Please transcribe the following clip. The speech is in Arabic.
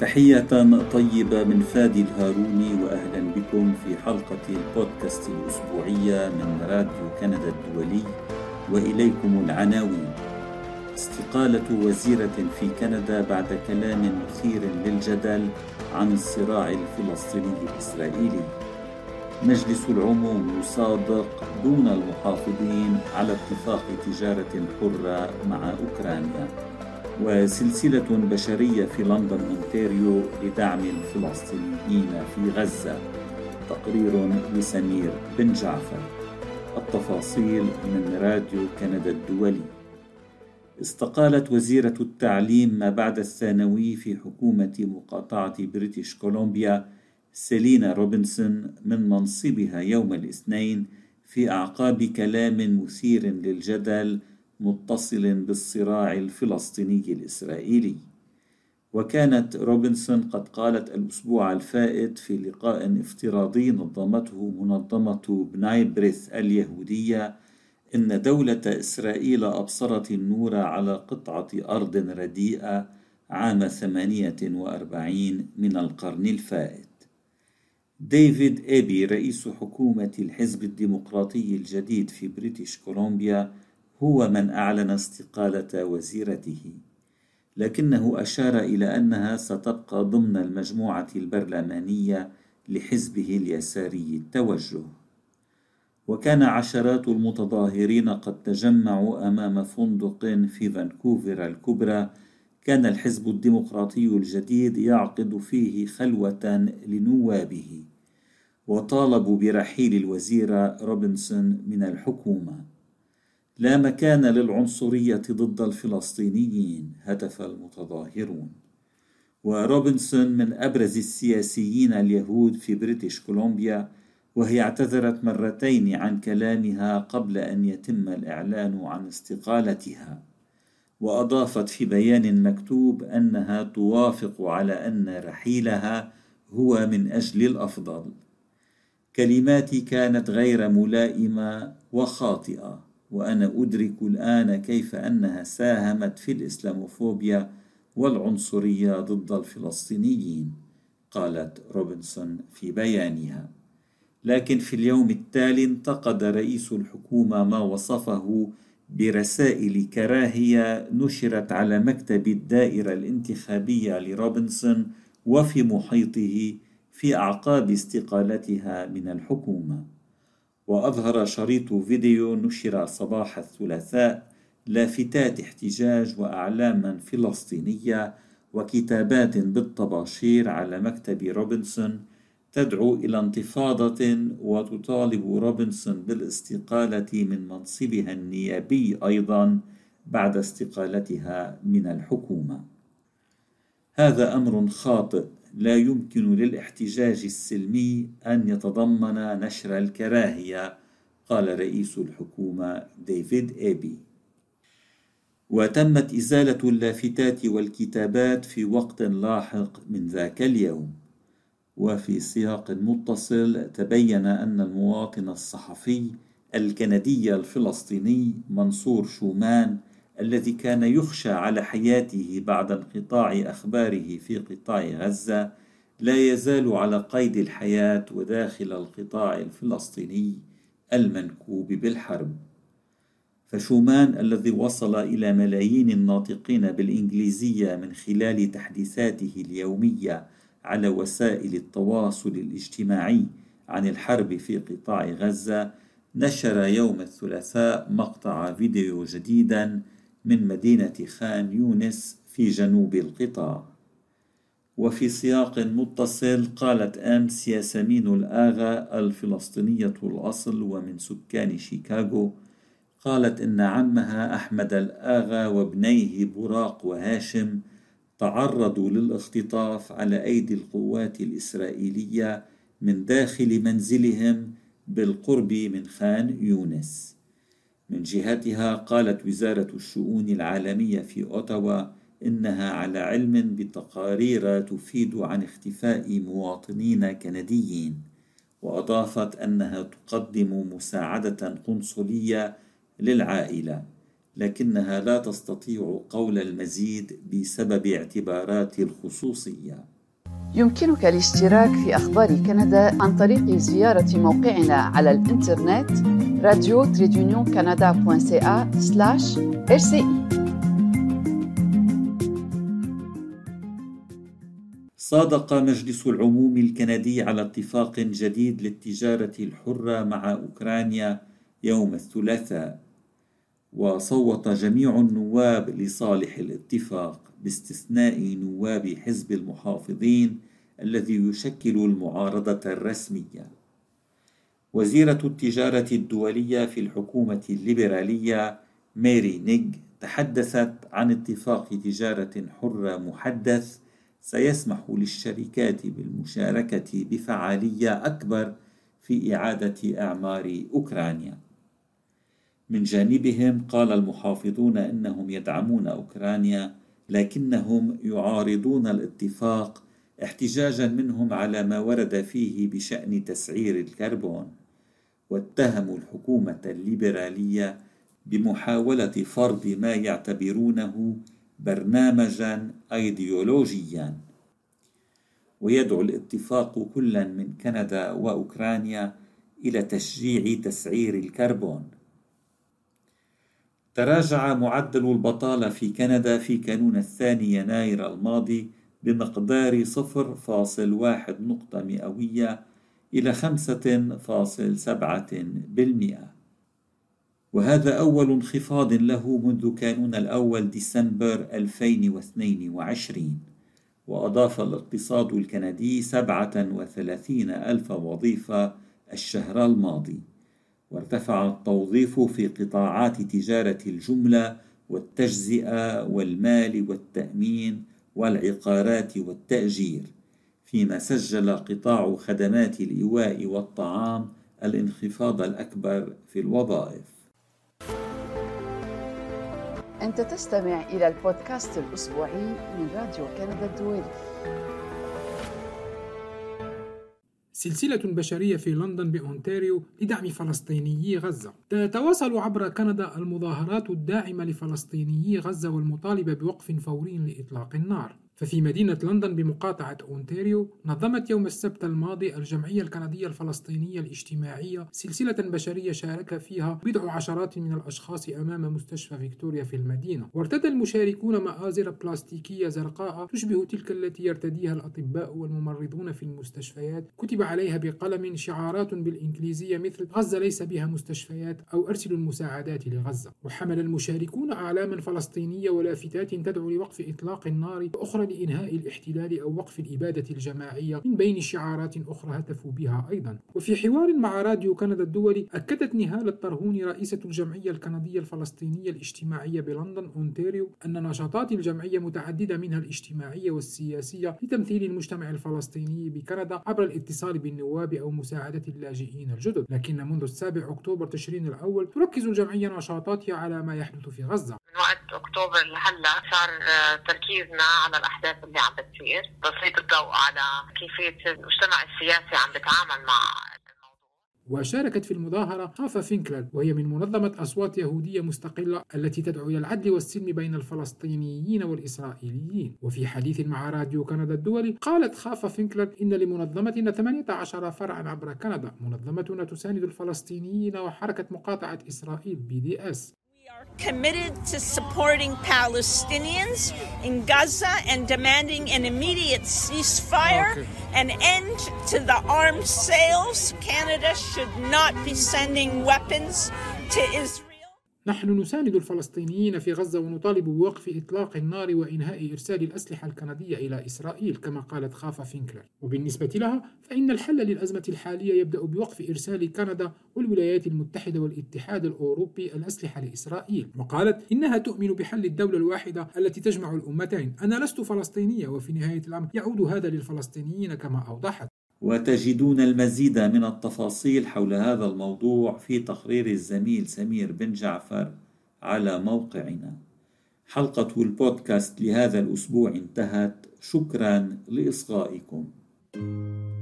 تحية طيبة من فادي الهاروني وأهلا بكم في حلقة البودكاست الأسبوعية من راديو كندا الدولي وإليكم العناوين. استقالة وزيرة في كندا بعد كلام مثير للجدل عن الصراع الفلسطيني الإسرائيلي. مجلس العموم يصادق دون المحافظين على اتفاق تجارة حرة مع أوكرانيا. وسلسلة بشرية في لندن أونتاريو لدعم الفلسطينيين في غزة. تقرير لسمير بن جعفر. التفاصيل من راديو كندا الدولي. استقالت وزيرة التعليم ما بعد الثانوي في حكومة مقاطعة بريتش كولومبيا سيلينا روبنسون من منصبها يوم الاثنين في أعقاب كلام مثير للجدل متصل بالصراع الفلسطيني الإسرائيلي. وكانت روبنسون قد قالت الأسبوع الفائت في لقاء افتراضي نظمته منظمة بناي بريث اليهودية إن دولة إسرائيل أبصرت النور على قطعة أرض رديئة عام 48 من القرن الفائت. ديفيد إيبي رئيس حكومة الحزب الديمقراطي الجديد في بريتش كولومبيا هو من أعلن استقالة وزيرته لكنه أشار إلى أنها ستبقى ضمن المجموعة البرلمانية لحزبه اليساري التوجه. وكان عشرات المتظاهرين قد تجمعوا أمام فندق في فانكوفر الكبرى. كان الحزب الديمقراطي الجديد يعقد فيه خلوة لنوابه. وطالبوا برحيل الوزيرة روبنسون من الحكومة. لا مكان للعنصرية ضد الفلسطينيين هتف المتظاهرون. وروبنسون من أبرز السياسيين اليهود في بريتش كولومبيا وهي اعتذرت مرتين عن كلامها قبل أن يتم الإعلان عن استقالتها. وأضافت في بيان مكتوب أنها توافق على أن رحيلها هو من أجل الأفضل. كلماتي كانت غير ملائمة وخاطئة. وأنا أدرك الآن كيف أنها ساهمت في الإسلاموفوبيا والعنصرية ضد الفلسطينيين قالت روبنسون في بيانها. لكن في اليوم التالي انتقد رئيس الحكومة ما وصفه برسائل كراهية نشرت على مكتب الدائرة الانتخابية لروبنسون وفي محيطه في أعقاب استقالتها من الحكومة. وأظهر شريط فيديو نشر صباح الثلاثاء لافتات احتجاج وأعلاما فلسطينية وكتابات بالطباشير على مكتب روبنسون تدعو إلى انتفاضة وتطالب روبنسون بالاستقالة من منصبها النيابي أيضا بعد استقالتها من الحكومة. هذا أمر خاطئ لا يمكن للاحتجاج السلمي أن يتضمن نشر الكراهية قال رئيس الحكومة ديفيد إيبي. وتمت إزالة اللافتات والكتابات في وقت لاحق من ذاك اليوم. وفي سياق متصل تبين أن المواطن الصحفي الكندي الفلسطيني منصور شومان الذي كان يخشى على حياته بعد انقطاع أخباره في قطاع غزة لا يزال على قيد الحياة وداخل القطاع الفلسطيني المنكوب بالحرب. فشومان الذي وصل إلى ملايين الناطقين بالإنجليزية من خلال تحديثاته اليومية على وسائل التواصل الاجتماعي عن الحرب في قطاع غزة نشر يوم الثلاثاء مقطع فيديو جديدا من مدينة خان يونس في جنوب القطاع. وفي سياق متصل قالت أمس ياسمين الآغا الفلسطينية الأصل ومن سكان شيكاغو قالت إن عمها أحمد الآغا وابنيه براق وهاشم تعرضوا للاختطاف على أيدي القوات الإسرائيلية من داخل منزلهم بالقرب من خان يونس. من جهتها قالت وزارة الشؤون العالمية في أوتاوا إنها على علم بتقارير تفيد عن اختفاء مواطنين كنديين وأضافت أنها تقدم مساعدة قنصلية للعائلة لكنها لا تستطيع قول المزيد بسبب اعتبارات الخصوصية. يمكنك الاشتراك في أخبار كندا عن طريق زيارة موقعنا على راديو تريدونيون كندا rci صادق مجلس العموم الكندي على اتفاق جديد للتجارة الحرة مع أوكرانيا يوم الثلاثاء. وصوت جميع النواب لصالح الاتفاق باستثناء نواب حزب المحافظين الذي يشكل المعارضة الرسمية وزيرة التجارة الدولية في الحكومة الليبرالية ميري نيج تحدثت عن اتفاق تجارة حرة محدث سيسمح للشركات بالمشاركة بفعالية أكبر في إعادة أعمار أوكرانيا. من جانبهم قال المحافظون إنهم يدعمون أوكرانيا لكنهم يعارضون الاتفاق احتجاجا منهم على ما ورد فيه بشأن تسعير الكربون. واتهموا الحكومة الليبرالية بمحاولة فرض ما يعتبرونه برنامجا ايديولوجيا. ويدعو الاتفاق كلا من كندا وأوكرانيا إلى تشجيع تسعير الكربون. تراجع معدل البطالة في كندا في كانون الثاني يناير الماضي بمقدار 0.1 نقطة مئوية إلى 5.7% وهذا أول انخفاض له منذ كانون الأول ديسمبر 2022 وأضاف الاقتصاد الكندي 37 ألف وظيفة الشهر الماضي. وارتفع التوظيف في قطاعات تجارة الجملة والتجزئة والمال والتأمين والعقارات والتأجير فيما سجل قطاع خدمات الإيواء والطعام الانخفاض الأكبر في الوظائف. أنت تستمع إلى البودكاست الأسبوعي من راديو كندا الدولي. سلسلة بشرية في لندن بأونتاريو لدعم فلسطينيي غزة. تتواصل عبر كندا المظاهرات الداعمة لفلسطينيي غزة والمطالبة بوقف فوري لإطلاق النار. ففي مدينة لندن بمقاطعة أونتاريو نظمت يوم السبت الماضي الجمعية الكندية الفلسطينية الاجتماعية سلسلة بشرية شارك فيها بضع عشرات من الأشخاص أمام مستشفى فيكتوريا في المدينة. وارتدى المشاركون مآزر بلاستيكية زرقاء تشبه تلك التي يرتديها الأطباء والممرضون في المستشفيات. كتب عليها بقلم شعارات بالإنجليزية مثل غزة ليس بها مستشفيات أو أرسلوا المساعدات لغزة وحمل المشاركون أعلاما فلسطينية ولافتات تدعو لوقف إطلاق النار وأخرى لإنهاء الاحتلال أو وقف الإبادة الجماعية من بين شعارات أخرى هتفوا بها أيضا. وفي حوار مع راديو كندا الدولي أكدت نهال الطرهوني رئيسة الجمعية الكندية الفلسطينية الاجتماعية بلندن أونتاريو أن نشاطات الجمعية متعددة منها الاجتماعية والسياسية لتمثيل المجتمع الفلسطيني بكندا عبر الاتصال بالنواب أو مساعدة اللاجئين الجدد. لكن منذ السابع أكتوبر تشرين الأول تركز الجمعية نشاطاتها على ما يحدث في غزة. من وقت أكتوبر لهلا صار تركيزنا على الأحداث اللي عم بتصير. تسليط الضوء على كيفية المجتمع السياسي عم بيتعامل مع وشاركت في المظاهرة خافا فينكلر وهي من منظمة أصوات يهودية مستقلة التي تدعو إلى العدل والسلم بين الفلسطينيين والإسرائيليين. وفي حديث مع راديو كندا الدولي قالت خافا فينكلر إن لمنظمتنا 18 فرعا عبر كندا منظمتنا تساند الفلسطينيين وحركة مقاطعة إسرائيل BDS. Committed to supporting Palestinians in Gaza and demanding an immediate ceasefire, okay. an end to the arms sales. Canada should not be sending weapons to Israel. نحن نساند الفلسطينيين في غزة ونطالب بوقف إطلاق النار وإنهاء إرسال الأسلحة الكندية إلى إسرائيل كما قالت خافا فينكلر. وبالنسبة لها فإن الحل للأزمة الحالية يبدأ بوقف إرسال كندا والولايات المتحدة والاتحاد الأوروبي الأسلحة لإسرائيل. وقالت إنها تؤمن بحل الدولة الواحدة التي تجمع الأمتين. أنا لست فلسطينية وفي نهاية الأمر يعود هذا للفلسطينيين كما أوضحت. وتجدون المزيد من التفاصيل حول هذا الموضوع في تقرير الزميل سمير بن جعفر على موقعنا. حلقة البودكاست لهذا الأسبوع انتهت. شكرا لإصغائكم. thank you